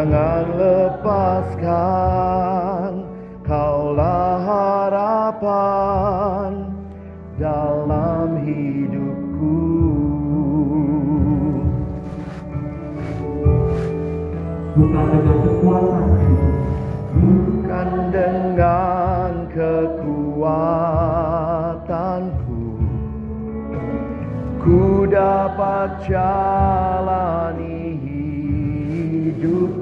Jangan lepaskan Kaulah harapan dalam hidupku. Bukan dengan kekuatan Bukan dengan kekuatanku. Ku dapat jalani hidupku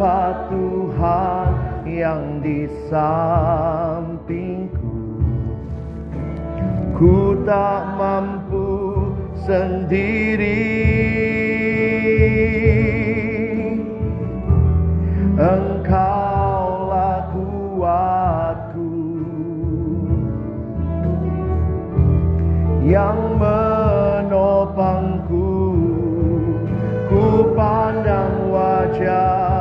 Tanpa Tuhan yang di sampingku. Ku tak mampu sendiri. Engkaulah kuatku. Yang menopangku Ku pandang wajahmu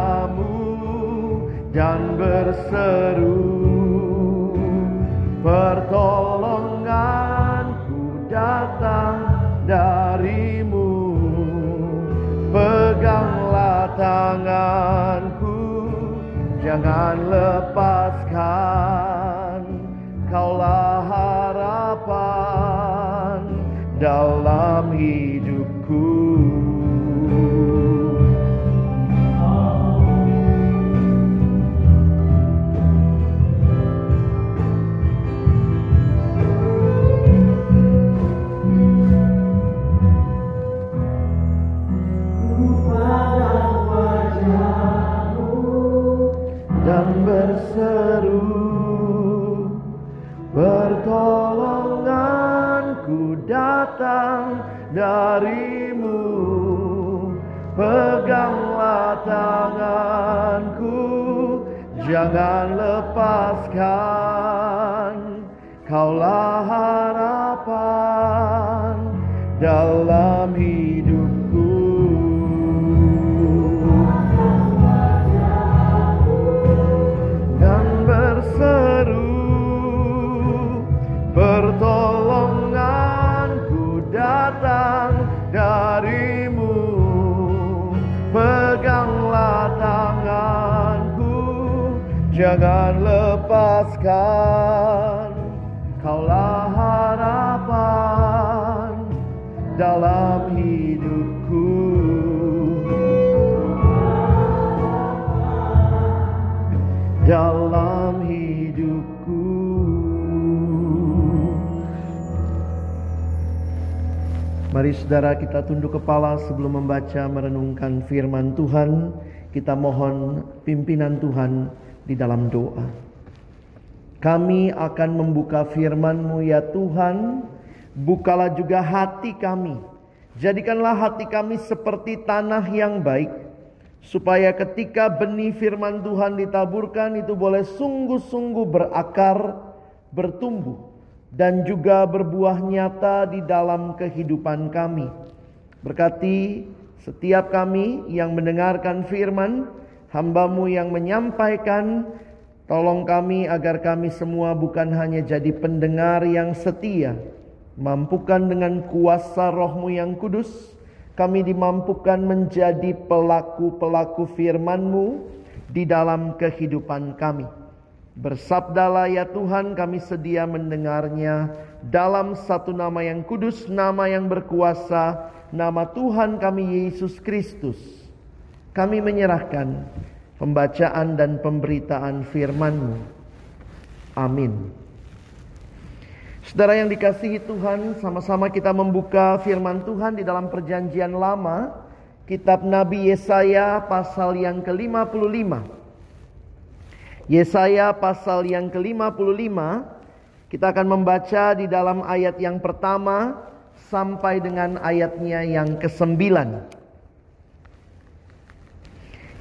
Dan berseru Pertolonganku datang darimu. Peganglah tanganku Jangan lepaskan. Kaulah harapan Dalam hidupku Jangan lepaskan Kaulah Mari saudara kita tunduk kepala sebelum membaca merenungkan firman Tuhan. Kita mohon pimpinan Tuhan di dalam doa. Kami akan membuka firman-Mu ya Tuhan. Bukalah juga hati kami. Jadikanlah hati kami seperti tanah yang baik supaya ketika benih firman Tuhan ditaburkan itu boleh sungguh-sungguh berakar, bertumbuh dan juga berbuah nyata di dalam kehidupan kami. Berkati setiap kami yang mendengarkan firman, hambamu yang menyampaikan, Tolong kami agar kami semua bukan hanya jadi pendengar yang setia, mampukan dengan kuasa rohmu yang kudus, kami dimampukan menjadi pelaku-pelaku firman-Mu di dalam kehidupan kami. Bersabdalah ya Tuhan kami sedia mendengarnya dalam satu nama yang kudus, nama yang berkuasa, nama Tuhan kami Yesus Kristus. Kami menyerahkan pembacaan dan pemberitaan firman-Mu. Amin. Saudara yang dikasihi Tuhan, sama-sama kita membuka firman Tuhan di dalam perjanjian lama, kitab Nabi Yesaya pasal yang ke-55. Yesaya pasal yang ke-55, kita akan membaca di dalam ayat yang pertama sampai dengan ayatnya yang ke-9.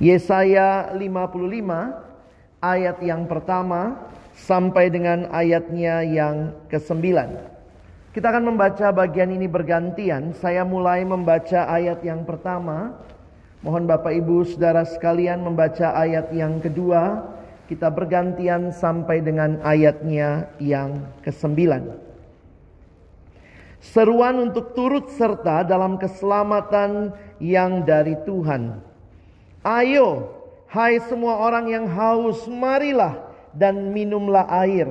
Yesaya 55 ayat yang pertama sampai dengan ayatnya yang ke-9. Kita akan membaca bagian ini bergantian. Saya mulai membaca ayat yang pertama. Mohon Bapak Ibu Saudara sekalian membaca ayat yang kedua. Kita bergantian sampai dengan ayatnya yang ke-9. Seruan untuk turut serta dalam keselamatan yang dari Tuhan Ayo, hai semua orang yang haus, marilah dan minumlah air.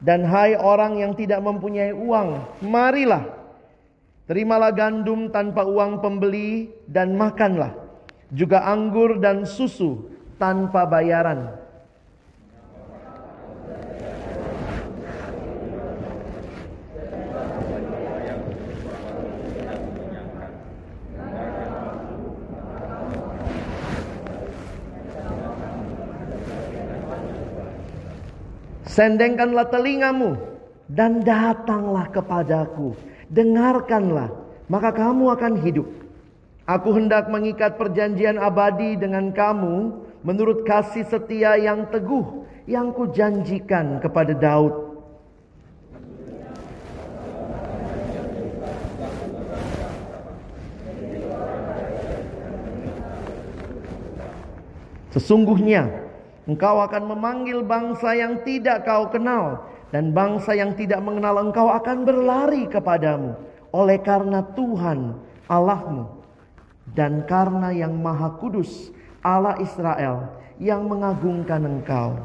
Dan hai orang yang tidak mempunyai uang, marilah. Terimalah gandum tanpa uang pembeli dan makanlah. Juga anggur dan susu tanpa bayaran. Sendengkanlah telingamu dan datanglah kepadaku. Dengarkanlah, maka kamu akan hidup. Aku hendak mengikat perjanjian abadi dengan kamu menurut kasih setia yang teguh yang kujanjikan kepada Daud. Sesungguhnya Engkau akan memanggil bangsa yang tidak kau kenal dan bangsa yang tidak mengenal engkau akan berlari kepadamu oleh karena Tuhan Allahmu dan karena yang Maha Kudus Allah Israel yang mengagungkan engkau.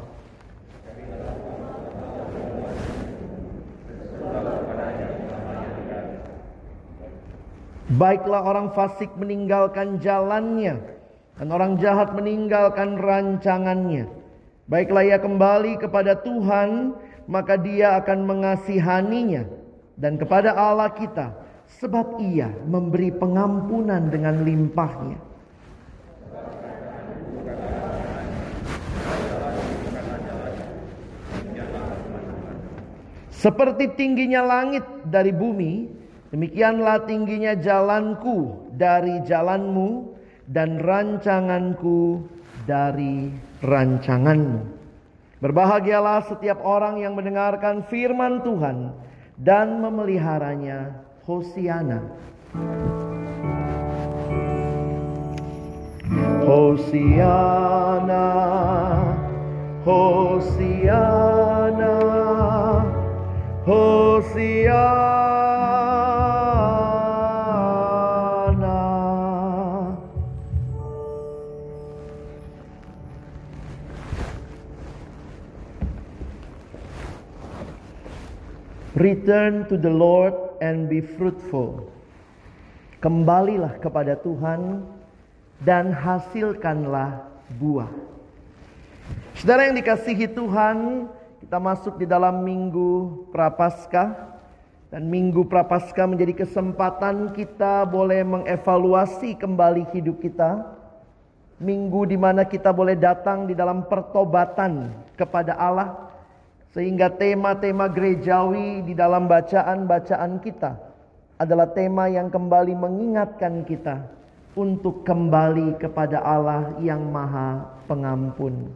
Baiklah orang fasik meninggalkan jalannya dan orang jahat meninggalkan rancangannya. Baiklah ia kembali kepada Tuhan, maka dia akan mengasihaninya. Dan kepada Allah kita, sebab ia memberi pengampunan dengan limpahnya. Seperti tingginya langit dari bumi, demikianlah tingginya jalanku dari jalanmu, dan rancanganku dari rancanganmu. Berbahagialah setiap orang yang mendengarkan firman Tuhan dan memeliharanya. Hosiana. Hosiana, Hosiana, Hosiana. Return to the Lord and be fruitful. Kembalilah kepada Tuhan dan hasilkanlah buah. Saudara yang dikasihi Tuhan, kita masuk di dalam minggu Prapaskah dan minggu Prapaskah menjadi kesempatan kita boleh mengevaluasi kembali hidup kita. Minggu di mana kita boleh datang di dalam pertobatan kepada Allah sehingga tema-tema gerejawi di dalam bacaan-bacaan kita adalah tema yang kembali mengingatkan kita untuk kembali kepada Allah yang Maha Pengampun.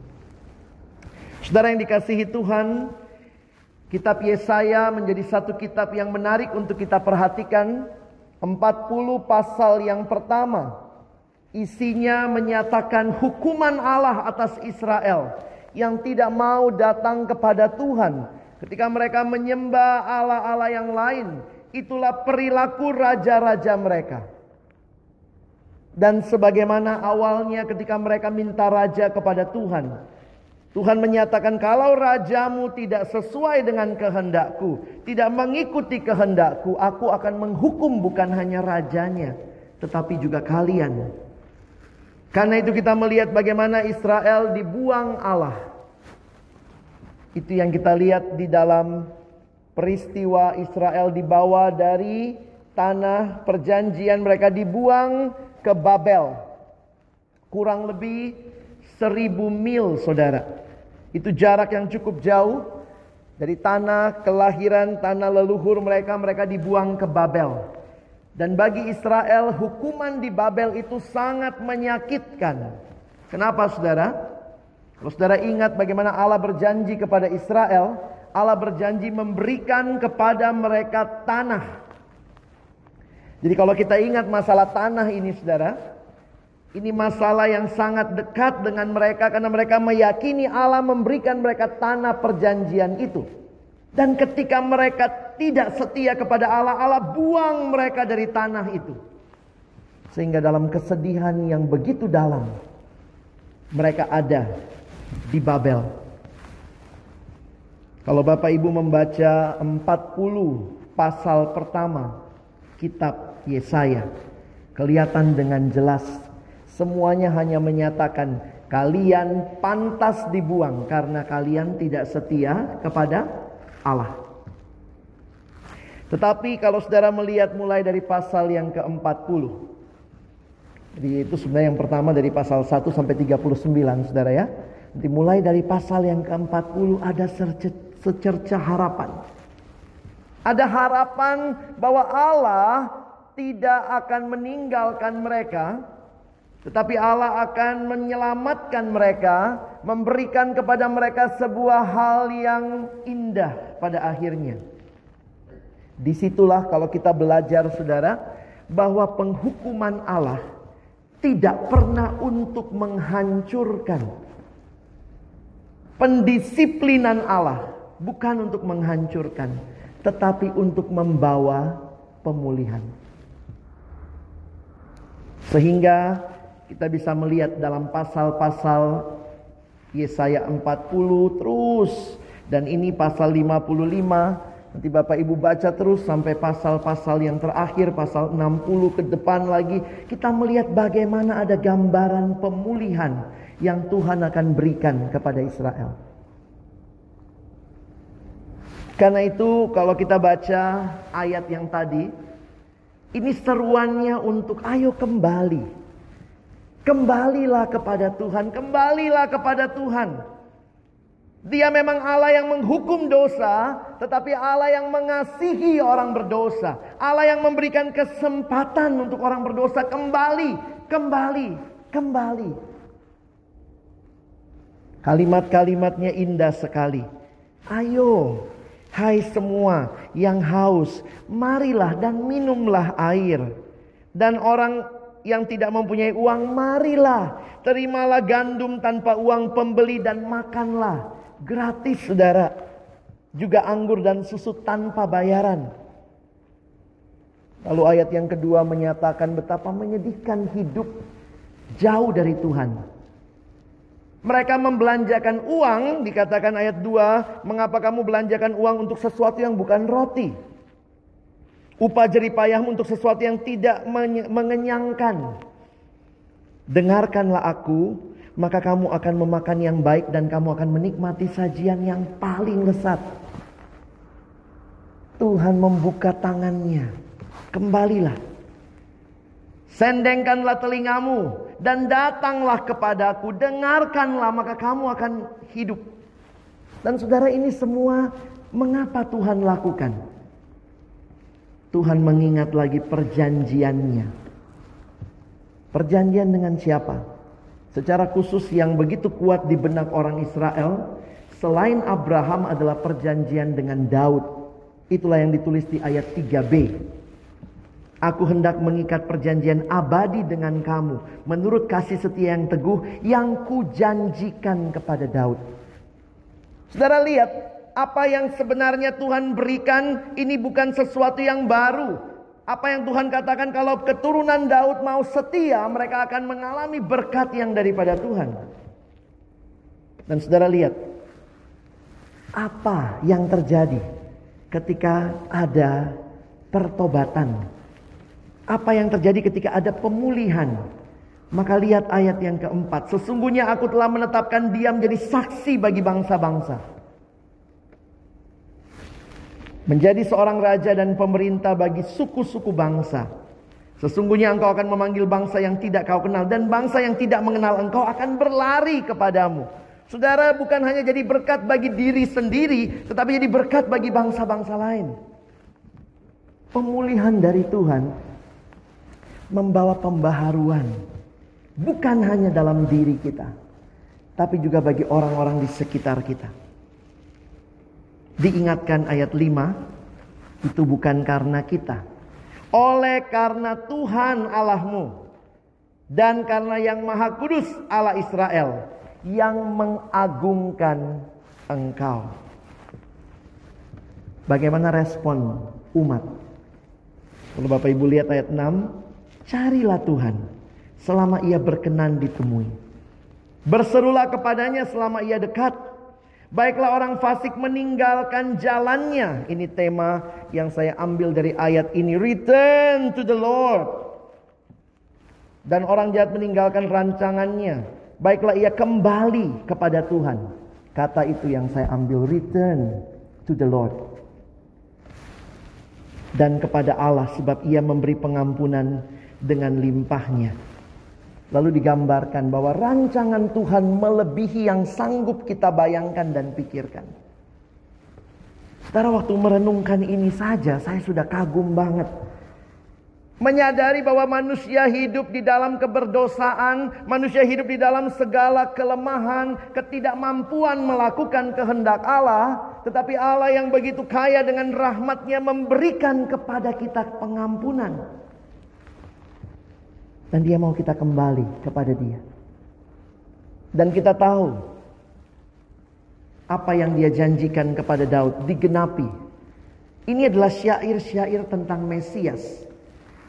Saudara yang dikasihi Tuhan, kitab Yesaya menjadi satu kitab yang menarik untuk kita perhatikan. 40 pasal yang pertama isinya menyatakan hukuman Allah atas Israel yang tidak mau datang kepada Tuhan. Ketika mereka menyembah Allah-Allah yang lain, itulah perilaku raja-raja mereka. Dan sebagaimana awalnya ketika mereka minta raja kepada Tuhan, Tuhan menyatakan kalau rajamu tidak sesuai dengan kehendakku, tidak mengikuti kehendakku, aku akan menghukum bukan hanya rajanya, tetapi juga kalian. Karena itu kita melihat bagaimana Israel dibuang Allah. Itu yang kita lihat di dalam peristiwa Israel dibawa dari tanah perjanjian mereka dibuang ke Babel. Kurang lebih seribu mil saudara. Itu jarak yang cukup jauh dari tanah kelahiran, tanah leluhur mereka, mereka dibuang ke Babel. Dan bagi Israel, hukuman di Babel itu sangat menyakitkan. Kenapa saudara? Kalau saudara ingat bagaimana Allah berjanji kepada Israel, Allah berjanji memberikan kepada mereka tanah. Jadi kalau kita ingat masalah tanah ini saudara, ini masalah yang sangat dekat dengan mereka karena mereka meyakini Allah memberikan mereka tanah perjanjian itu. Dan ketika mereka tidak setia kepada Allah, Allah buang mereka dari tanah itu. Sehingga dalam kesedihan yang begitu dalam, mereka ada di Babel. Kalau Bapak Ibu membaca 40 pasal pertama kitab Yesaya, kelihatan dengan jelas Semuanya hanya menyatakan kalian pantas dibuang karena kalian tidak setia kepada Allah. Tetapi kalau saudara melihat mulai dari pasal yang ke-40. Jadi itu sebenarnya yang pertama dari pasal 1 sampai 39 saudara ya. Nanti mulai dari pasal yang ke-40 ada secerca harapan. Ada harapan bahwa Allah tidak akan meninggalkan mereka tetapi Allah akan menyelamatkan mereka, memberikan kepada mereka sebuah hal yang indah pada akhirnya. Di situlah kalau kita belajar saudara, bahwa penghukuman Allah tidak pernah untuk menghancurkan. Pendisiplinan Allah bukan untuk menghancurkan, tetapi untuk membawa pemulihan. Sehingga kita bisa melihat dalam pasal-pasal Yesaya 40 terus. Dan ini pasal 55 nanti Bapak Ibu baca terus sampai pasal-pasal yang terakhir pasal 60 ke depan lagi. Kita melihat bagaimana ada gambaran pemulihan yang Tuhan akan berikan kepada Israel. Karena itu kalau kita baca ayat yang tadi ini seruannya untuk ayo kembali Kembalilah kepada Tuhan, kembalilah kepada Tuhan. Dia memang Allah yang menghukum dosa, tetapi Allah yang mengasihi orang berdosa. Allah yang memberikan kesempatan untuk orang berdosa kembali, kembali, kembali. Kalimat-kalimatnya indah sekali. Ayo, hai semua yang haus, marilah dan minumlah air. Dan orang yang tidak mempunyai uang, marilah terimalah gandum tanpa uang pembeli dan makanlah gratis saudara. Juga anggur dan susu tanpa bayaran. Lalu ayat yang kedua menyatakan betapa menyedihkan hidup jauh dari Tuhan. Mereka membelanjakan uang, dikatakan ayat 2, mengapa kamu belanjakan uang untuk sesuatu yang bukan roti? Upah jeripayahmu untuk sesuatu yang tidak mengenyangkan. Dengarkanlah aku, maka kamu akan memakan yang baik dan kamu akan menikmati sajian yang paling lesat. Tuhan membuka tangannya. Kembalilah. Sendengkanlah telingamu dan datanglah kepadaku. Dengarkanlah maka kamu akan hidup. Dan saudara ini semua mengapa Tuhan lakukan? Tuhan mengingat lagi perjanjiannya. Perjanjian dengan siapa? Secara khusus yang begitu kuat di benak orang Israel, selain Abraham adalah perjanjian dengan Daud. Itulah yang ditulis di ayat 3b. Aku hendak mengikat perjanjian abadi dengan kamu menurut kasih setia yang teguh yang kujanjikan kepada Daud. Saudara lihat, apa yang sebenarnya Tuhan berikan ini bukan sesuatu yang baru. Apa yang Tuhan katakan kalau keturunan Daud mau setia, mereka akan mengalami berkat yang daripada Tuhan. Dan saudara lihat, apa yang terjadi ketika ada pertobatan? Apa yang terjadi ketika ada pemulihan? Maka lihat ayat yang keempat. Sesungguhnya aku telah menetapkan dia menjadi saksi bagi bangsa-bangsa. Menjadi seorang raja dan pemerintah bagi suku-suku bangsa. Sesungguhnya engkau akan memanggil bangsa yang tidak kau kenal. Dan bangsa yang tidak mengenal engkau akan berlari kepadamu. Saudara bukan hanya jadi berkat bagi diri sendiri. Tetapi jadi berkat bagi bangsa-bangsa lain. Pemulihan dari Tuhan membawa pembaharuan Bukan hanya dalam diri kita, tapi juga bagi orang-orang di sekitar kita. Diingatkan ayat 5, itu bukan karena kita. Oleh karena Tuhan Allahmu dan karena yang Maha Kudus Allah Israel yang mengagungkan engkau. Bagaimana respon umat? Kalau Bapak Ibu lihat ayat 6, carilah Tuhan selama ia berkenan ditemui. Berserulah kepadanya selama ia dekat. Baiklah orang fasik meninggalkan jalannya. Ini tema yang saya ambil dari ayat ini. Return to the Lord. Dan orang jahat meninggalkan rancangannya. Baiklah ia kembali kepada Tuhan. Kata itu yang saya ambil. Return to the Lord. Dan kepada Allah sebab ia memberi pengampunan dengan limpahnya. Lalu digambarkan bahwa rancangan Tuhan melebihi yang sanggup kita bayangkan dan pikirkan. Setelah waktu merenungkan ini saja saya sudah kagum banget. Menyadari bahwa manusia hidup di dalam keberdosaan, manusia hidup di dalam segala kelemahan, ketidakmampuan melakukan kehendak Allah. Tetapi Allah yang begitu kaya dengan rahmatnya memberikan kepada kita pengampunan. Dan dia mau kita kembali kepada dia. Dan kita tahu apa yang dia janjikan kepada Daud digenapi. Ini adalah syair-syair tentang Mesias.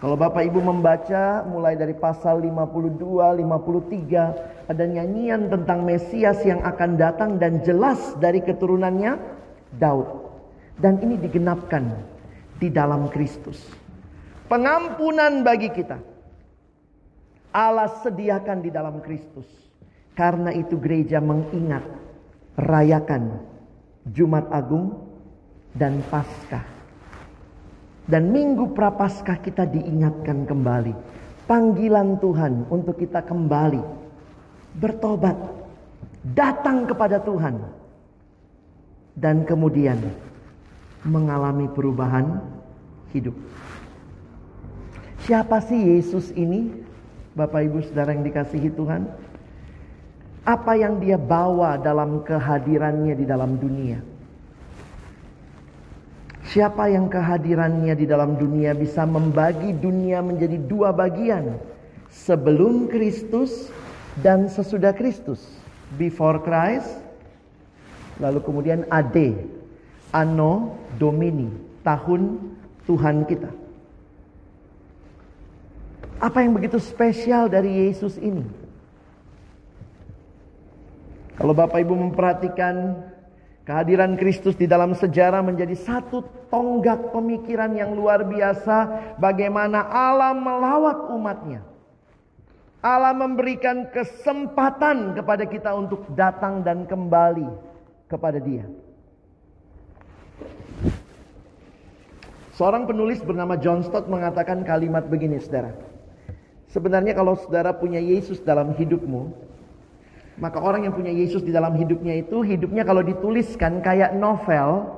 Kalau Bapak Ibu membaca mulai dari pasal 52, 53 ada nyanyian tentang Mesias yang akan datang dan jelas dari keturunannya Daud. Dan ini digenapkan di dalam Kristus. Pengampunan bagi kita Allah sediakan di dalam Kristus. Karena itu gereja mengingat, rayakan Jumat Agung dan Paskah. Dan minggu prapaskah kita diingatkan kembali. Panggilan Tuhan untuk kita kembali. Bertobat. Datang kepada Tuhan. Dan kemudian mengalami perubahan hidup. Siapa sih Yesus ini? Bapak Ibu Saudara yang dikasihi Tuhan. Apa yang dia bawa dalam kehadirannya di dalam dunia. Siapa yang kehadirannya di dalam dunia bisa membagi dunia menjadi dua bagian. Sebelum Kristus dan sesudah Kristus. Before Christ. Lalu kemudian AD. Anno Domini. Tahun Tuhan kita. Apa yang begitu spesial dari Yesus ini? Kalau Bapak Ibu memperhatikan kehadiran Kristus di dalam sejarah menjadi satu tonggak pemikiran yang luar biasa bagaimana Allah melawat umatnya. Allah memberikan kesempatan kepada kita untuk datang dan kembali kepada Dia. Seorang penulis bernama John Stott mengatakan kalimat begini, saudara. Sebenarnya kalau saudara punya Yesus dalam hidupmu, maka orang yang punya Yesus di dalam hidupnya itu hidupnya kalau dituliskan kayak novel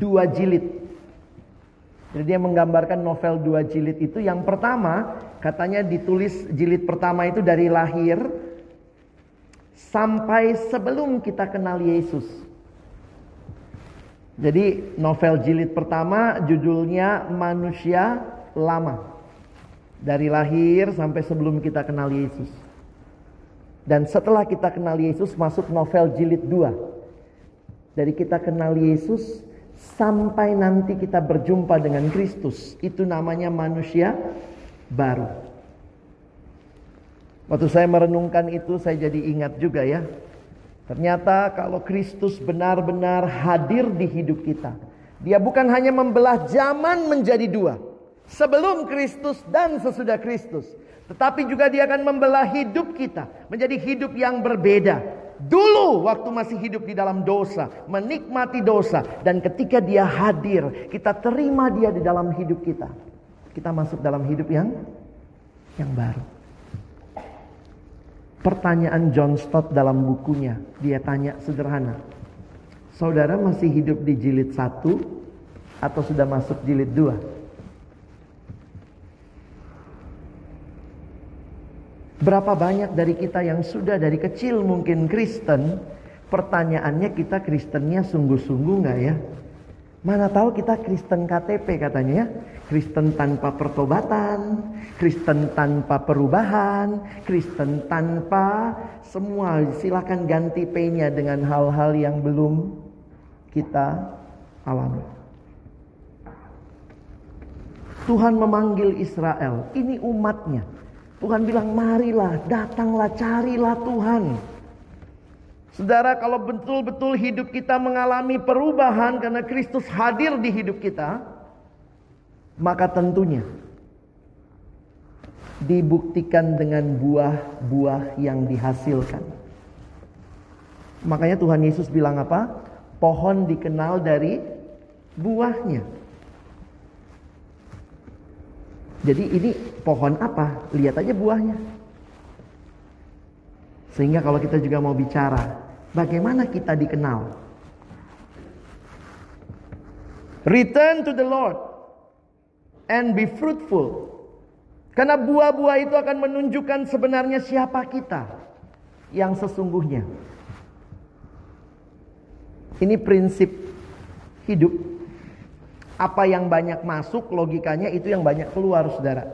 dua jilid. Jadi dia menggambarkan novel dua jilid itu yang pertama katanya ditulis jilid pertama itu dari lahir sampai sebelum kita kenal Yesus. Jadi novel jilid pertama judulnya Manusia Lama. Dari lahir sampai sebelum kita kenal Yesus. Dan setelah kita kenal Yesus masuk novel jilid 2. Dari kita kenal Yesus sampai nanti kita berjumpa dengan Kristus. Itu namanya manusia baru. Waktu saya merenungkan itu saya jadi ingat juga ya. Ternyata kalau Kristus benar-benar hadir di hidup kita. Dia bukan hanya membelah zaman menjadi dua. Sebelum Kristus dan sesudah Kristus. Tetapi juga dia akan membelah hidup kita menjadi hidup yang berbeda. Dulu waktu masih hidup di dalam dosa, menikmati dosa dan ketika dia hadir, kita terima dia di dalam hidup kita. Kita masuk dalam hidup yang yang baru. Pertanyaan John Stott dalam bukunya, dia tanya sederhana. Saudara masih hidup di jilid satu atau sudah masuk jilid dua? Berapa banyak dari kita yang sudah dari kecil mungkin Kristen, pertanyaannya kita Kristennya sungguh-sungguh nggak ya? Mana tahu kita Kristen KTP katanya ya. Kristen tanpa pertobatan, Kristen tanpa perubahan, Kristen tanpa semua. Silakan ganti P-nya dengan hal-hal yang belum kita alami. Tuhan memanggil Israel, ini umatnya. Tuhan bilang marilah, datanglah, carilah Tuhan. Saudara kalau betul-betul hidup kita mengalami perubahan karena Kristus hadir di hidup kita. Maka tentunya dibuktikan dengan buah-buah yang dihasilkan. Makanya Tuhan Yesus bilang apa? Pohon dikenal dari buahnya. Jadi ini pohon apa? Lihat aja buahnya. Sehingga kalau kita juga mau bicara, bagaimana kita dikenal? Return to the Lord and be fruitful. Karena buah-buah itu akan menunjukkan sebenarnya siapa kita yang sesungguhnya. Ini prinsip hidup apa yang banyak masuk logikanya itu yang banyak keluar saudara.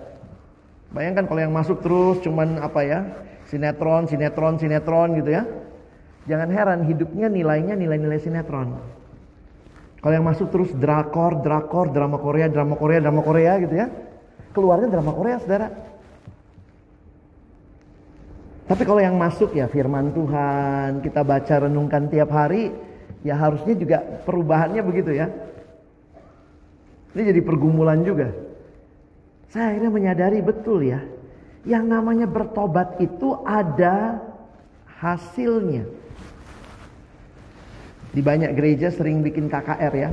Bayangkan kalau yang masuk terus cuman apa ya sinetron, sinetron, sinetron gitu ya. Jangan heran hidupnya nilainya nilai-nilai sinetron. Kalau yang masuk terus drakor, drakor, drama Korea, drama Korea, drama Korea gitu ya. Keluarnya drama Korea saudara. Tapi kalau yang masuk ya firman Tuhan, kita baca renungkan tiap hari, ya harusnya juga perubahannya begitu ya. Ini jadi pergumulan juga. Saya akhirnya menyadari betul ya. Yang namanya bertobat itu ada hasilnya. Di banyak gereja sering bikin KKR ya.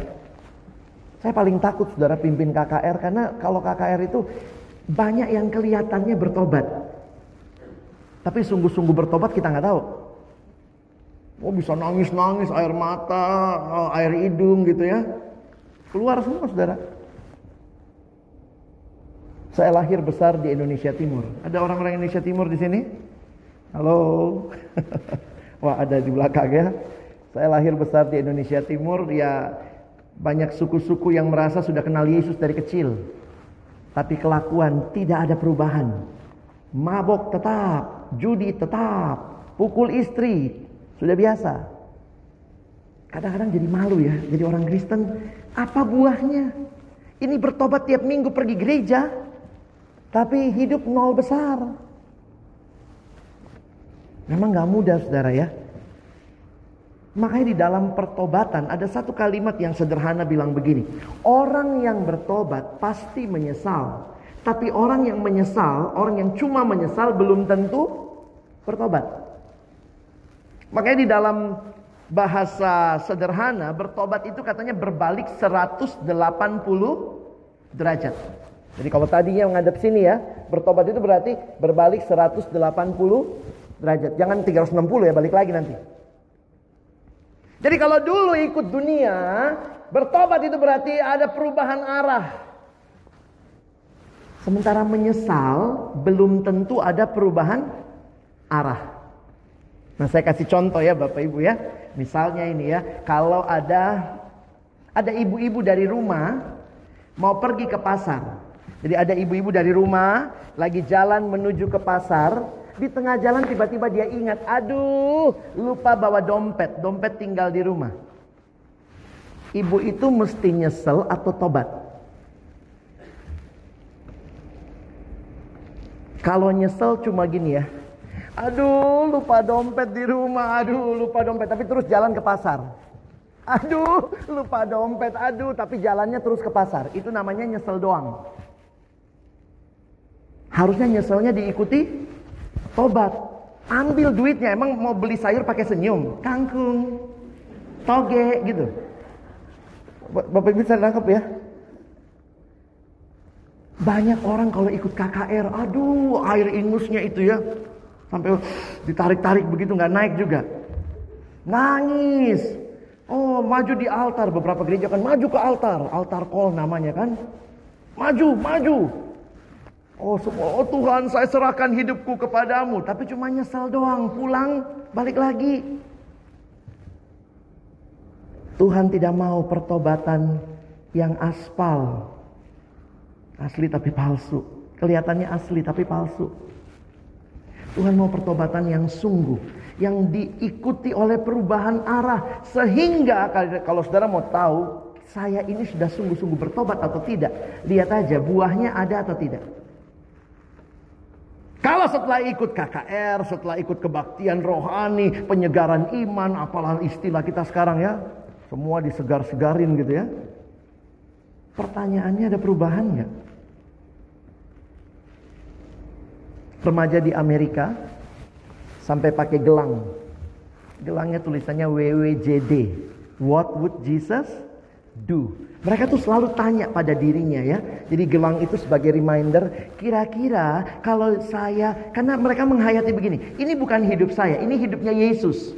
Saya paling takut saudara pimpin KKR karena kalau KKR itu banyak yang kelihatannya bertobat. Tapi sungguh-sungguh bertobat kita nggak tahu. Oh bisa nangis-nangis air mata, air hidung gitu ya. Keluar semua saudara. Saya lahir besar di Indonesia Timur. Ada orang-orang Indonesia Timur di sini? Halo. Wah, ada di belakang ya. Saya lahir besar di Indonesia Timur, ya banyak suku-suku yang merasa sudah kenal Yesus dari kecil. Tapi kelakuan tidak ada perubahan. Mabok tetap, judi tetap, pukul istri, sudah biasa. Kadang-kadang jadi malu ya, jadi orang Kristen. Apa buahnya? Ini bertobat tiap minggu pergi gereja, tapi hidup nol besar. Memang gak mudah saudara ya. Makanya di dalam pertobatan ada satu kalimat yang sederhana bilang begini. Orang yang bertobat pasti menyesal. Tapi orang yang menyesal, orang yang cuma menyesal belum tentu bertobat. Makanya di dalam bahasa sederhana bertobat itu katanya berbalik 180 derajat. Jadi kalau tadinya menghadap sini ya, bertobat itu berarti berbalik 180 derajat. Jangan 360 ya, balik lagi nanti. Jadi kalau dulu ikut dunia, bertobat itu berarti ada perubahan arah. Sementara menyesal belum tentu ada perubahan arah. Nah, saya kasih contoh ya Bapak Ibu ya. Misalnya ini ya, kalau ada ada ibu-ibu dari rumah mau pergi ke pasar. Jadi ada ibu-ibu dari rumah lagi jalan menuju ke pasar, di tengah jalan tiba-tiba dia ingat, aduh, lupa bawa dompet. Dompet tinggal di rumah. Ibu itu mesti nyesel atau tobat? Kalau nyesel cuma gini ya. Aduh, lupa dompet di rumah. Aduh, lupa dompet. Tapi terus jalan ke pasar. Aduh, lupa dompet. Aduh, tapi jalannya terus ke pasar. Itu namanya nyesel doang. Harusnya nyeselnya diikuti tobat. Ambil duitnya. Emang mau beli sayur pakai senyum? Kangkung, toge gitu. Bapak bisa nangkep ya? Banyak orang kalau ikut KKR, aduh air ingusnya itu ya. Sampai ditarik-tarik begitu nggak naik juga. Nangis. Oh maju di altar, beberapa gereja kan maju ke altar. Altar call namanya kan. Maju, maju. Oh semua, oh Tuhan saya serahkan hidupku kepadamu. Tapi cuma nyesel doang, pulang balik lagi. Tuhan tidak mau pertobatan yang aspal. Asli tapi palsu. Kelihatannya asli tapi palsu. Tuhan mau pertobatan yang sungguh. Yang diikuti oleh perubahan arah. Sehingga kalau saudara mau tahu. Saya ini sudah sungguh-sungguh bertobat atau tidak. Lihat aja buahnya ada atau tidak. Kalau setelah ikut KKR, setelah ikut kebaktian rohani, penyegaran iman, apalah istilah kita sekarang ya. Semua disegar-segarin gitu ya. Pertanyaannya ada perubahan nggak? Remaja di Amerika sampai pakai gelang. Gelangnya tulisannya WWJD. What would Jesus do? Mereka tuh selalu tanya pada dirinya ya. Jadi gelang itu sebagai reminder, kira-kira kalau saya karena mereka menghayati begini, ini bukan hidup saya, ini hidupnya Yesus.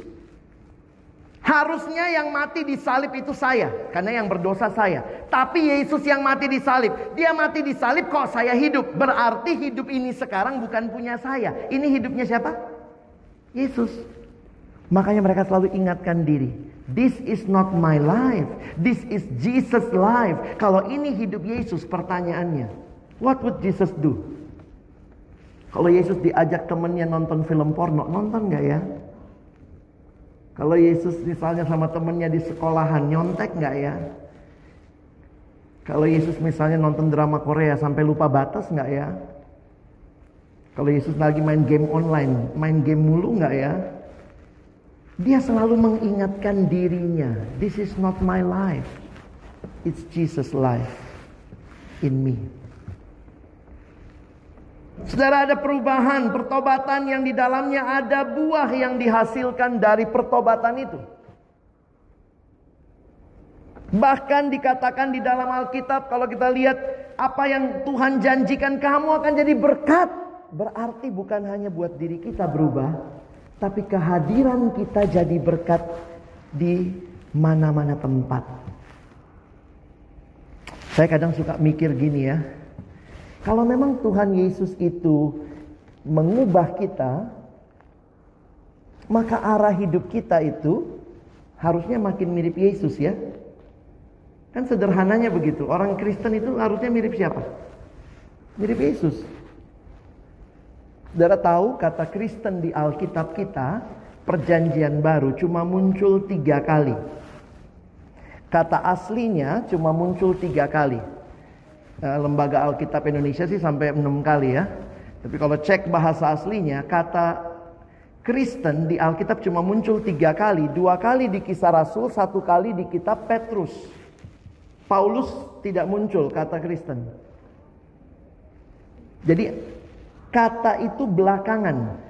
Harusnya yang mati di salib itu saya, karena yang berdosa saya. Tapi Yesus yang mati di salib, dia mati di salib kok saya hidup. Berarti hidup ini sekarang bukan punya saya. Ini hidupnya siapa? Yesus. Makanya mereka selalu ingatkan diri. This is not my life. This is Jesus life. Kalau ini hidup Yesus, pertanyaannya. What would Jesus do? Kalau Yesus diajak temennya nonton film porno, nonton gak ya? Kalau Yesus misalnya sama temennya di sekolahan nyontek nggak ya? Kalau Yesus misalnya nonton drama Korea sampai lupa batas nggak ya? Kalau Yesus lagi main game online, main game mulu nggak ya? Dia selalu mengingatkan dirinya, this is not my life. It's Jesus life in me. Saudara ada perubahan, pertobatan yang di dalamnya ada buah yang dihasilkan dari pertobatan itu. Bahkan dikatakan di dalam Alkitab kalau kita lihat apa yang Tuhan janjikan kamu akan jadi berkat. Berarti bukan hanya buat diri kita berubah, tapi kehadiran kita jadi berkat di mana-mana tempat. Saya kadang suka mikir gini ya, kalau memang Tuhan Yesus itu mengubah kita, maka arah hidup kita itu harusnya makin mirip Yesus ya. Kan sederhananya begitu. Orang Kristen itu harusnya mirip siapa? Mirip Yesus. Saudara tahu kata Kristen di Alkitab kita, perjanjian baru cuma muncul tiga kali. Kata aslinya cuma muncul tiga kali. Eh, lembaga Alkitab Indonesia sih sampai enam kali ya. Tapi kalau cek bahasa aslinya, kata Kristen di Alkitab cuma muncul tiga kali. Dua kali di kisah Rasul, satu kali di kitab Petrus. Paulus tidak muncul kata Kristen. Jadi kata itu belakangan.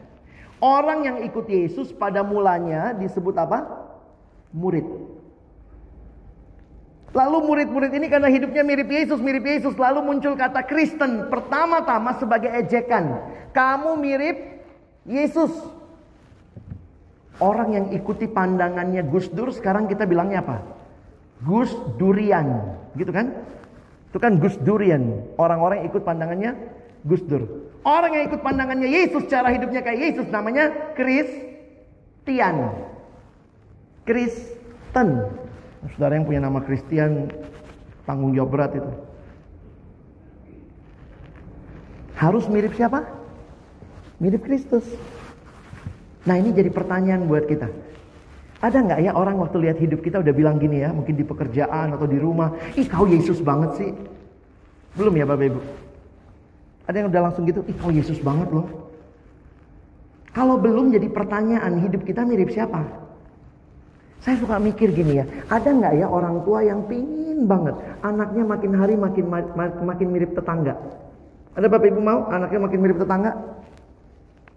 Orang yang ikut Yesus pada mulanya disebut apa? Murid. Lalu murid-murid ini karena hidupnya mirip Yesus, mirip Yesus. Lalu muncul kata Kristen pertama-tama sebagai ejekan. Kamu mirip Yesus. Orang yang ikuti pandangannya Gus Dur sekarang kita bilangnya apa? Gus Durian. Gitu kan? Itu kan Gus Durian. Orang-orang yang ikut pandangannya Gus Dur. Orang yang ikut pandangannya Yesus cara hidupnya kayak Yesus namanya Kristian. Kristen. Saudara yang punya nama Kristen tanggung jawab berat itu. Harus mirip siapa? Mirip Kristus. Nah ini jadi pertanyaan buat kita. Ada nggak ya orang waktu lihat hidup kita udah bilang gini ya, mungkin di pekerjaan atau di rumah, ih kau Yesus banget sih. Belum ya Bapak Ibu? Ada yang udah langsung gitu, ih kau Yesus banget loh. Kalau belum jadi pertanyaan, hidup kita mirip siapa? Saya suka mikir gini ya, ada nggak ya orang tua yang pingin banget anaknya makin hari makin makin mirip tetangga? Ada bapak ibu mau anaknya makin mirip tetangga?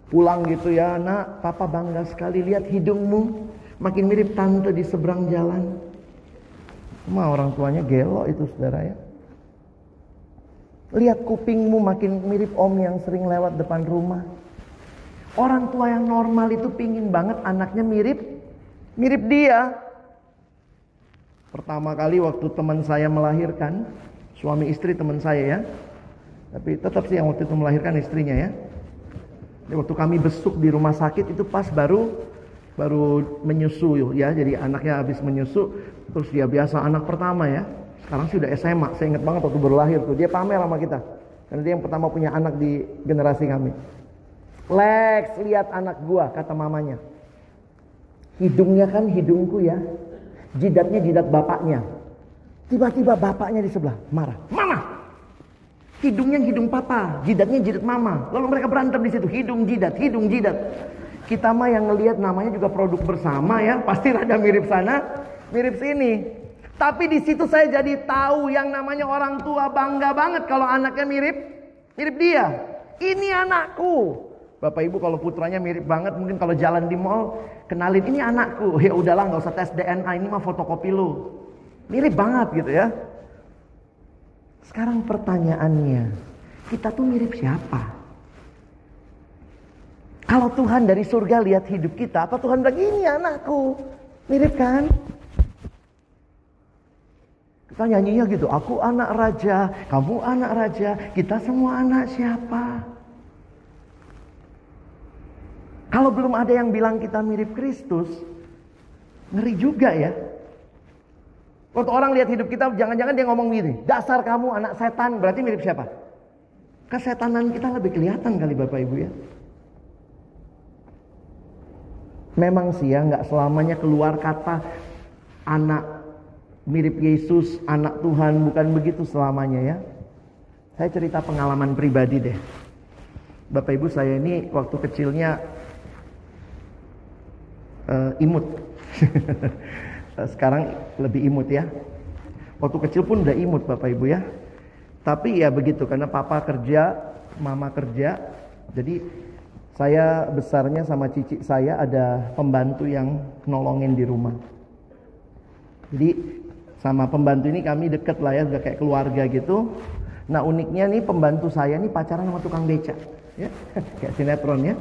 Pulang gitu ya, nak, papa bangga sekali lihat hidungmu makin mirip tante di seberang jalan. Cuma orang tuanya gelo itu saudara ya. Lihat kupingmu makin mirip om yang sering lewat depan rumah. Orang tua yang normal itu pingin banget anaknya mirip Mirip dia. Pertama kali waktu teman saya melahirkan, suami istri teman saya ya. Tapi tetap sih yang waktu itu melahirkan istrinya ya. Jadi waktu kami besuk di rumah sakit itu pas baru baru menyusu ya. Jadi anaknya habis menyusu, terus dia biasa anak pertama ya. Sekarang sih udah SMA. Saya ingat banget waktu baru lahir tuh. Dia pamer sama kita. Karena dia yang pertama punya anak di generasi kami. Lex, lihat anak gua, kata mamanya. Hidungnya kan hidungku ya. Jidatnya jidat bapaknya. Tiba-tiba bapaknya di sebelah marah. Mama! Hidungnya hidung papa, jidatnya jidat mama. Lalu mereka berantem di situ, hidung jidat, hidung jidat. Kita mah yang ngelihat namanya juga produk bersama ya, pasti rada mirip sana, mirip sini. Tapi di situ saya jadi tahu yang namanya orang tua bangga banget kalau anaknya mirip mirip dia. Ini anakku. Bapak Ibu kalau putranya mirip banget, mungkin kalau jalan di mall kenalin ini anakku. Ya udahlah nggak usah tes DNA ini mah fotokopi lu. Mirip banget gitu ya. Sekarang pertanyaannya kita tuh mirip siapa? Kalau Tuhan dari surga lihat hidup kita apa Tuhan bilang ini anakku. Mirip kan? Kita nyanyinya gitu aku anak raja kamu anak raja kita semua anak siapa kalau belum ada yang bilang kita mirip Kristus, ngeri juga ya. Waktu orang lihat hidup kita, jangan-jangan dia ngomong gini, dasar kamu anak setan, berarti mirip siapa? Kesetanan kita lebih kelihatan kali Bapak Ibu ya. Memang sih ya, nggak selamanya keluar kata anak mirip Yesus, anak Tuhan, bukan begitu selamanya ya. Saya cerita pengalaman pribadi deh. Bapak Ibu saya ini waktu kecilnya uh, imut. Sekarang lebih imut ya. Waktu kecil pun udah imut Bapak Ibu ya. Tapi ya begitu karena papa kerja, mama kerja. Jadi saya besarnya sama cici saya ada pembantu yang nolongin di rumah. Jadi sama pembantu ini kami deket lah ya, udah kayak keluarga gitu. Nah uniknya nih pembantu saya nih pacaran sama tukang beca, ya kayak sinetron ya.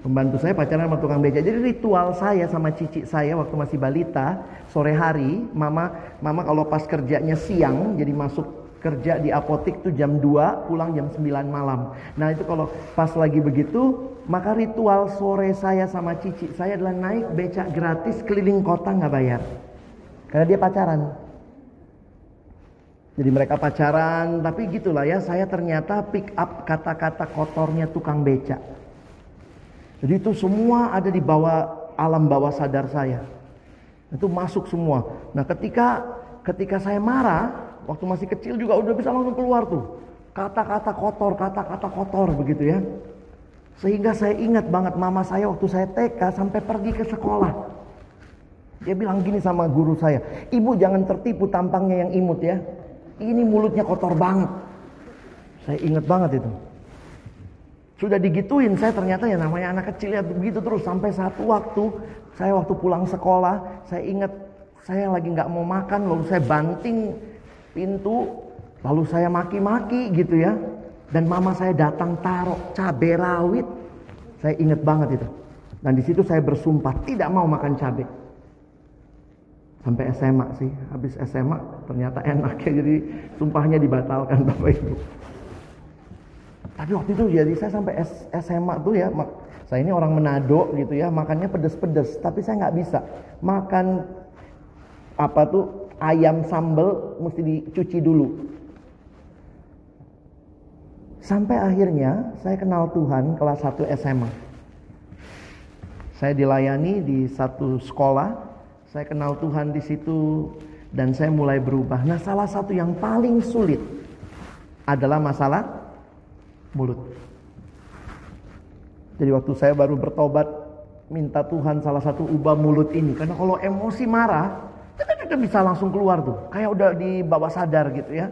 Pembantu saya pacaran sama tukang beca. Jadi ritual saya sama cici saya waktu masih balita, sore hari, mama mama kalau pas kerjanya siang, jadi masuk kerja di apotik tuh jam 2, pulang jam 9 malam. Nah itu kalau pas lagi begitu, maka ritual sore saya sama cici saya adalah naik becak gratis keliling kota nggak bayar. Karena dia pacaran. Jadi mereka pacaran, tapi gitulah ya, saya ternyata pick up kata-kata kotornya tukang becak. Jadi itu semua ada di bawah alam bawah sadar saya. Itu masuk semua. Nah ketika ketika saya marah, waktu masih kecil juga udah bisa langsung keluar tuh. Kata-kata kotor, kata-kata kotor begitu ya. Sehingga saya ingat banget mama saya waktu saya TK sampai pergi ke sekolah. Dia bilang gini sama guru saya, ibu jangan tertipu tampangnya yang imut ya. Ini mulutnya kotor banget. Saya ingat banget itu. Sudah digituin saya ternyata ya namanya anak kecil ya begitu terus sampai satu waktu saya waktu pulang sekolah saya ingat saya lagi nggak mau makan lalu saya banting pintu lalu saya maki-maki gitu ya. Dan mama saya datang taruh cabai rawit. Saya ingat banget itu. Dan di situ saya bersumpah tidak mau makan cabai sampai SMA sih habis SMA ternyata enak ya jadi sumpahnya dibatalkan bapak ibu tapi waktu itu jadi saya sampai SMA tuh ya, saya ini orang Manado gitu ya, makannya pedes-pedes, tapi saya nggak bisa makan apa tuh ayam sambal mesti dicuci dulu. Sampai akhirnya saya kenal Tuhan kelas 1 SMA. Saya dilayani di satu sekolah Saya kenal Tuhan di situ dan saya mulai berubah. Nah, salah satu yang paling sulit adalah masalah mulut. Jadi waktu saya baru bertobat minta Tuhan salah satu ubah mulut ini karena kalau emosi marah kita bisa langsung keluar tuh kayak udah di bawah sadar gitu ya.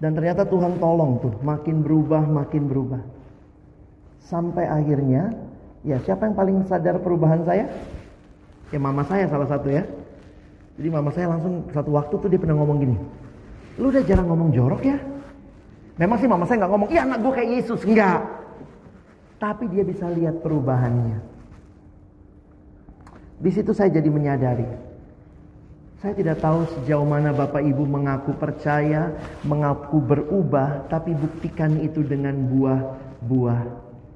Dan ternyata Tuhan tolong tuh makin berubah makin berubah. Sampai akhirnya ya siapa yang paling sadar perubahan saya? Ya mama saya salah satu ya. Jadi mama saya langsung satu waktu tuh dia pernah ngomong gini. Lu udah jarang ngomong jorok ya? Memang sih mama saya nggak ngomong, iya anak gue kayak Yesus. Enggak. Tapi dia bisa lihat perubahannya. Di situ saya jadi menyadari. Saya tidak tahu sejauh mana Bapak Ibu mengaku percaya, mengaku berubah, tapi buktikan itu dengan buah-buah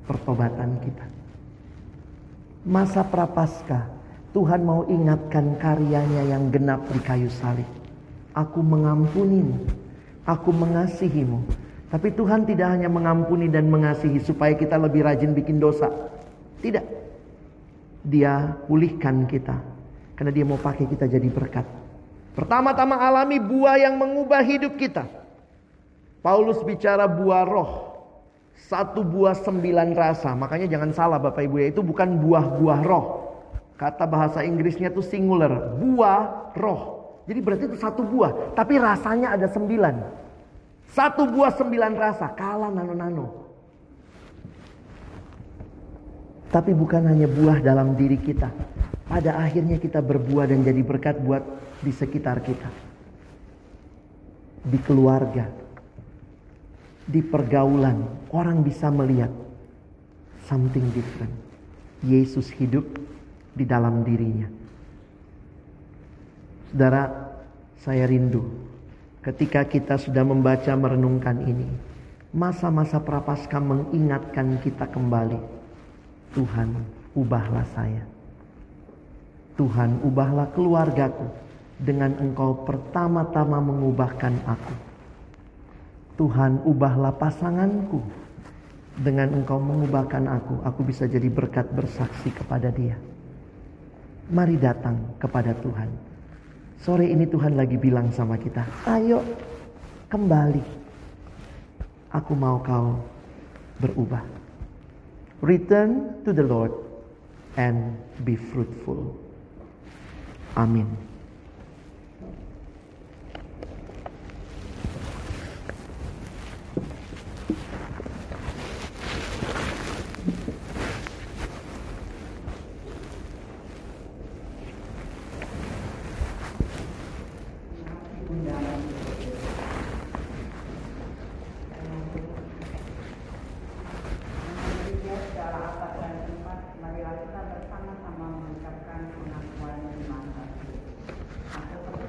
pertobatan kita. Masa prapaskah Tuhan mau ingatkan karyanya yang genap di kayu salib. Aku mengampunimu, aku mengasihimu. Tapi Tuhan tidak hanya mengampuni dan mengasihi supaya kita lebih rajin bikin dosa. Tidak. Dia pulihkan kita. Karena dia mau pakai kita jadi berkat. Pertama-tama alami buah yang mengubah hidup kita. Paulus bicara buah roh. Satu buah sembilan rasa. Makanya jangan salah Bapak Ibu ya. Itu bukan buah-buah roh. Kata bahasa Inggrisnya itu singular, buah roh. Jadi berarti itu satu buah, tapi rasanya ada sembilan. Satu buah sembilan rasa, kalah nano-nano. Tapi bukan hanya buah dalam diri kita. Pada akhirnya kita berbuah dan jadi berkat buat di sekitar kita. Di keluarga. Di pergaulan. Orang bisa melihat something different. Yesus hidup di dalam dirinya. Saudara, saya rindu ketika kita sudah membaca merenungkan ini. Masa-masa prapaskah mengingatkan kita kembali. Tuhan, ubahlah saya. Tuhan, ubahlah keluargaku dengan engkau pertama-tama mengubahkan aku. Tuhan, ubahlah pasanganku dengan engkau mengubahkan aku. Aku bisa jadi berkat bersaksi kepada dia. Mari datang kepada Tuhan. Sore ini Tuhan lagi bilang sama kita, ayo kembali. Aku mau kau berubah. Return to the Lord and be fruitful. Amin.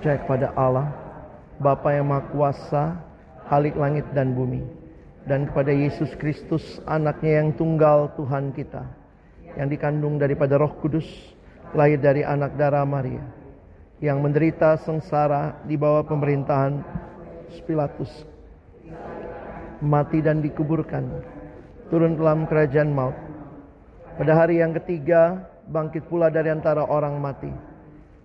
Percaya kepada Allah, Bapa yang Maha Kuasa, Halik langit dan bumi, dan kepada Yesus Kristus, anaknya yang tunggal Tuhan kita, yang dikandung daripada roh kudus, lahir dari anak darah Maria, yang menderita sengsara di bawah pemerintahan Pilatus, mati dan dikuburkan, turun dalam kerajaan maut. Pada hari yang ketiga, bangkit pula dari antara orang mati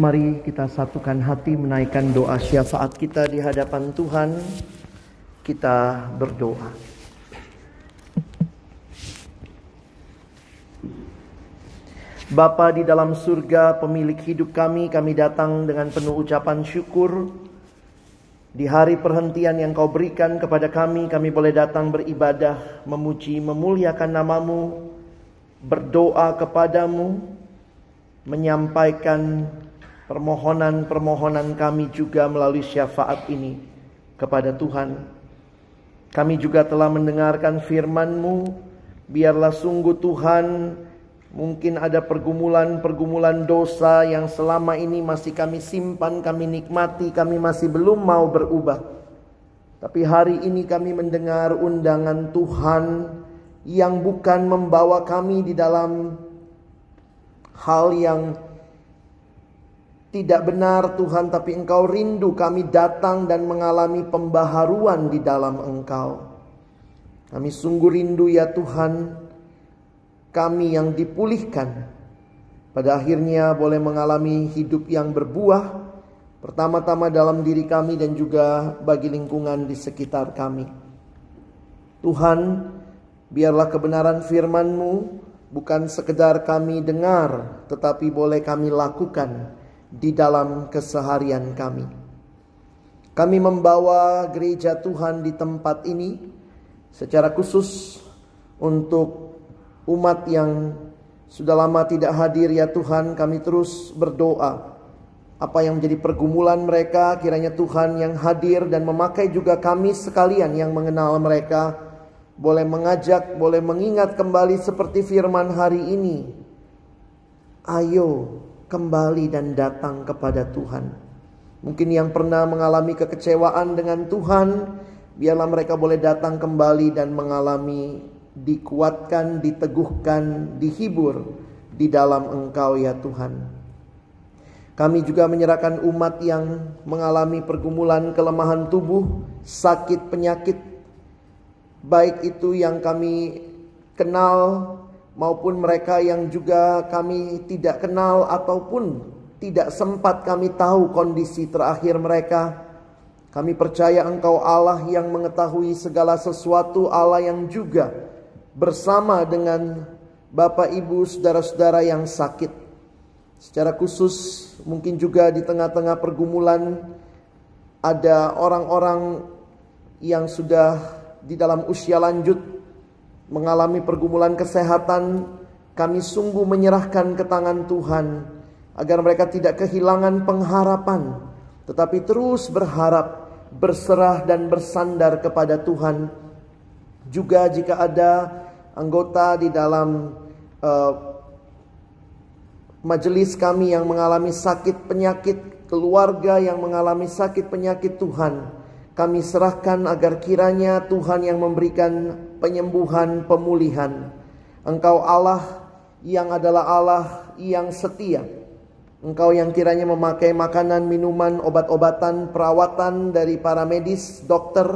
Mari kita satukan hati menaikkan doa syafaat kita di hadapan Tuhan. Kita berdoa. Bapa di dalam surga, pemilik hidup kami, kami datang dengan penuh ucapan syukur. Di hari perhentian yang kau berikan kepada kami, kami boleh datang beribadah, memuji, memuliakan namamu, berdoa kepadamu, menyampaikan permohonan-permohonan kami juga melalui syafaat ini kepada Tuhan. Kami juga telah mendengarkan firman-Mu, biarlah sungguh Tuhan Mungkin ada pergumulan-pergumulan dosa yang selama ini masih kami simpan, kami nikmati, kami masih belum mau berubah. Tapi hari ini kami mendengar undangan Tuhan yang bukan membawa kami di dalam hal yang tidak benar Tuhan, tapi Engkau rindu kami datang dan mengalami pembaharuan di dalam Engkau. Kami sungguh rindu ya Tuhan, kami yang dipulihkan pada akhirnya boleh mengalami hidup yang berbuah, pertama-tama dalam diri kami dan juga bagi lingkungan di sekitar kami. Tuhan, biarlah kebenaran firman-Mu bukan sekedar kami dengar, tetapi boleh kami lakukan di dalam keseharian kami. Kami membawa gereja Tuhan di tempat ini secara khusus untuk umat yang sudah lama tidak hadir ya Tuhan. Kami terus berdoa. Apa yang menjadi pergumulan mereka kiranya Tuhan yang hadir dan memakai juga kami sekalian yang mengenal mereka boleh mengajak boleh mengingat kembali seperti firman hari ini. Ayo kembali dan datang kepada Tuhan. Mungkin yang pernah mengalami kekecewaan dengan Tuhan, biarlah mereka boleh datang kembali dan mengalami dikuatkan, diteguhkan, dihibur di dalam Engkau ya Tuhan. Kami juga menyerahkan umat yang mengalami pergumulan kelemahan tubuh, sakit, penyakit, baik itu yang kami kenal maupun mereka yang juga kami tidak kenal ataupun tidak sempat kami tahu kondisi terakhir mereka. Kami percaya Engkau Allah yang mengetahui segala sesuatu, Allah yang juga bersama dengan Bapak Ibu saudara-saudara yang sakit. Secara khusus mungkin juga di tengah-tengah pergumulan ada orang-orang yang sudah di dalam usia lanjut mengalami pergumulan kesehatan, kami sungguh menyerahkan ke tangan Tuhan agar mereka tidak kehilangan pengharapan, tetapi terus berharap, berserah dan bersandar kepada Tuhan. Juga jika ada anggota di dalam uh, majelis kami yang mengalami sakit penyakit, keluarga yang mengalami sakit penyakit Tuhan, kami serahkan agar kiranya Tuhan yang memberikan penyembuhan, pemulihan. Engkau Allah yang adalah Allah yang setia. Engkau yang kiranya memakai makanan, minuman, obat-obatan, perawatan dari para medis, dokter,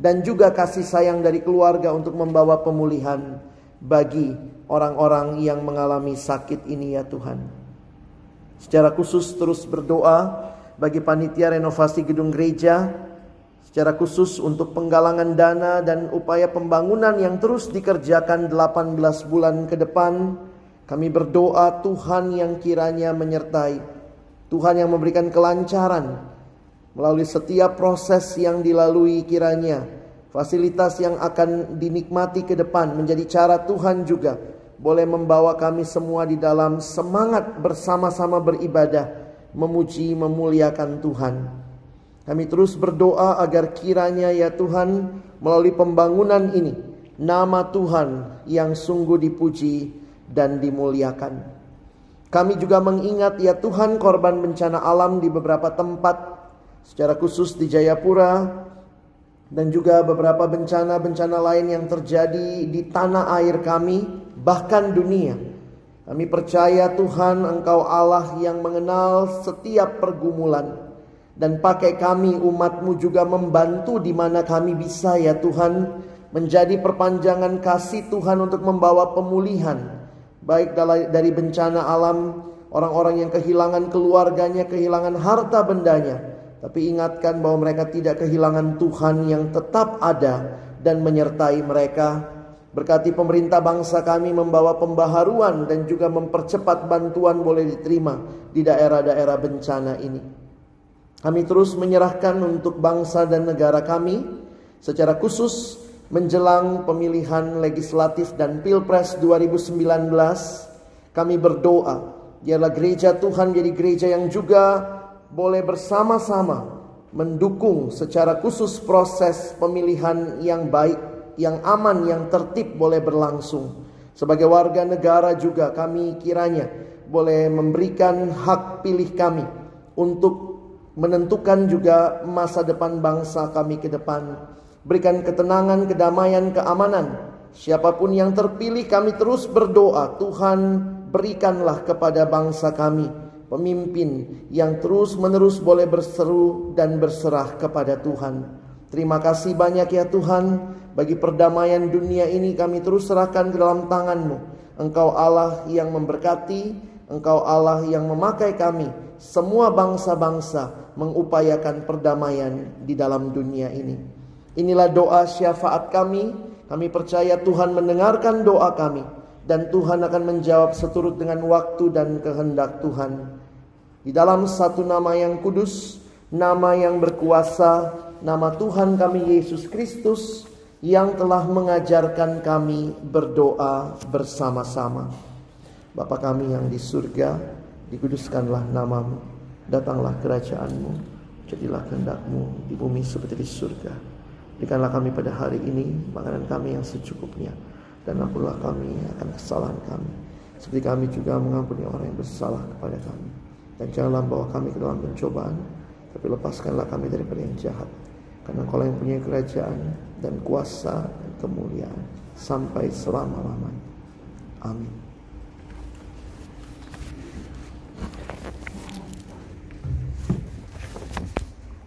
dan juga kasih sayang dari keluarga untuk membawa pemulihan bagi orang-orang yang mengalami sakit ini ya Tuhan. Secara khusus terus berdoa bagi panitia renovasi gedung gereja Secara khusus untuk penggalangan dana dan upaya pembangunan yang terus dikerjakan 18 bulan ke depan, kami berdoa Tuhan yang kiranya menyertai. Tuhan yang memberikan kelancaran melalui setiap proses yang dilalui kiranya. Fasilitas yang akan dinikmati ke depan menjadi cara Tuhan juga boleh membawa kami semua di dalam semangat bersama-sama beribadah, memuji, memuliakan Tuhan. Kami terus berdoa agar kiranya ya Tuhan melalui pembangunan ini nama Tuhan yang sungguh dipuji dan dimuliakan. Kami juga mengingat ya Tuhan korban bencana alam di beberapa tempat secara khusus di Jayapura dan juga beberapa bencana-bencana lain yang terjadi di tanah air kami bahkan dunia. Kami percaya Tuhan Engkau Allah yang mengenal setiap pergumulan dan pakai kami umatmu juga membantu di mana kami bisa ya Tuhan. Menjadi perpanjangan kasih Tuhan untuk membawa pemulihan. Baik dari bencana alam orang-orang yang kehilangan keluarganya kehilangan harta bendanya. Tapi ingatkan bahwa mereka tidak kehilangan Tuhan yang tetap ada dan menyertai mereka. Berkati pemerintah bangsa kami membawa pembaharuan dan juga mempercepat bantuan boleh diterima di daerah-daerah bencana ini kami terus menyerahkan untuk bangsa dan negara kami secara khusus menjelang pemilihan legislatif dan Pilpres 2019 kami berdoa biarlah gereja Tuhan jadi gereja yang juga boleh bersama-sama mendukung secara khusus proses pemilihan yang baik, yang aman, yang tertib boleh berlangsung. Sebagai warga negara juga kami kiranya boleh memberikan hak pilih kami untuk menentukan juga masa depan bangsa kami ke depan. Berikan ketenangan, kedamaian, keamanan. Siapa pun yang terpilih kami terus berdoa, Tuhan berikanlah kepada bangsa kami pemimpin yang terus-menerus boleh berseru dan berserah kepada Tuhan. Terima kasih banyak ya Tuhan bagi perdamaian dunia ini kami terus serahkan ke dalam tangan-Mu. Engkau Allah yang memberkati, Engkau Allah yang memakai kami semua bangsa-bangsa mengupayakan perdamaian di dalam dunia ini. Inilah doa syafaat kami. Kami percaya Tuhan mendengarkan doa kami dan Tuhan akan menjawab seturut dengan waktu dan kehendak Tuhan. Di dalam satu nama yang kudus, nama yang berkuasa, nama Tuhan kami Yesus Kristus yang telah mengajarkan kami berdoa bersama-sama. Bapa kami yang di surga, dikuduskanlah namamu, datanglah kerajaanmu, jadilah kehendakmu di bumi seperti di surga. Berikanlah kami pada hari ini makanan kami yang secukupnya, dan ampunilah kami akan kesalahan kami, seperti kami juga mengampuni orang yang bersalah kepada kami dan janganlah bawa kami ke dalam pencobaan, tapi lepaskanlah kami daripada yang jahat. Karena kau yang punya kerajaan dan kuasa dan kemuliaan sampai selama-lamanya. Amin.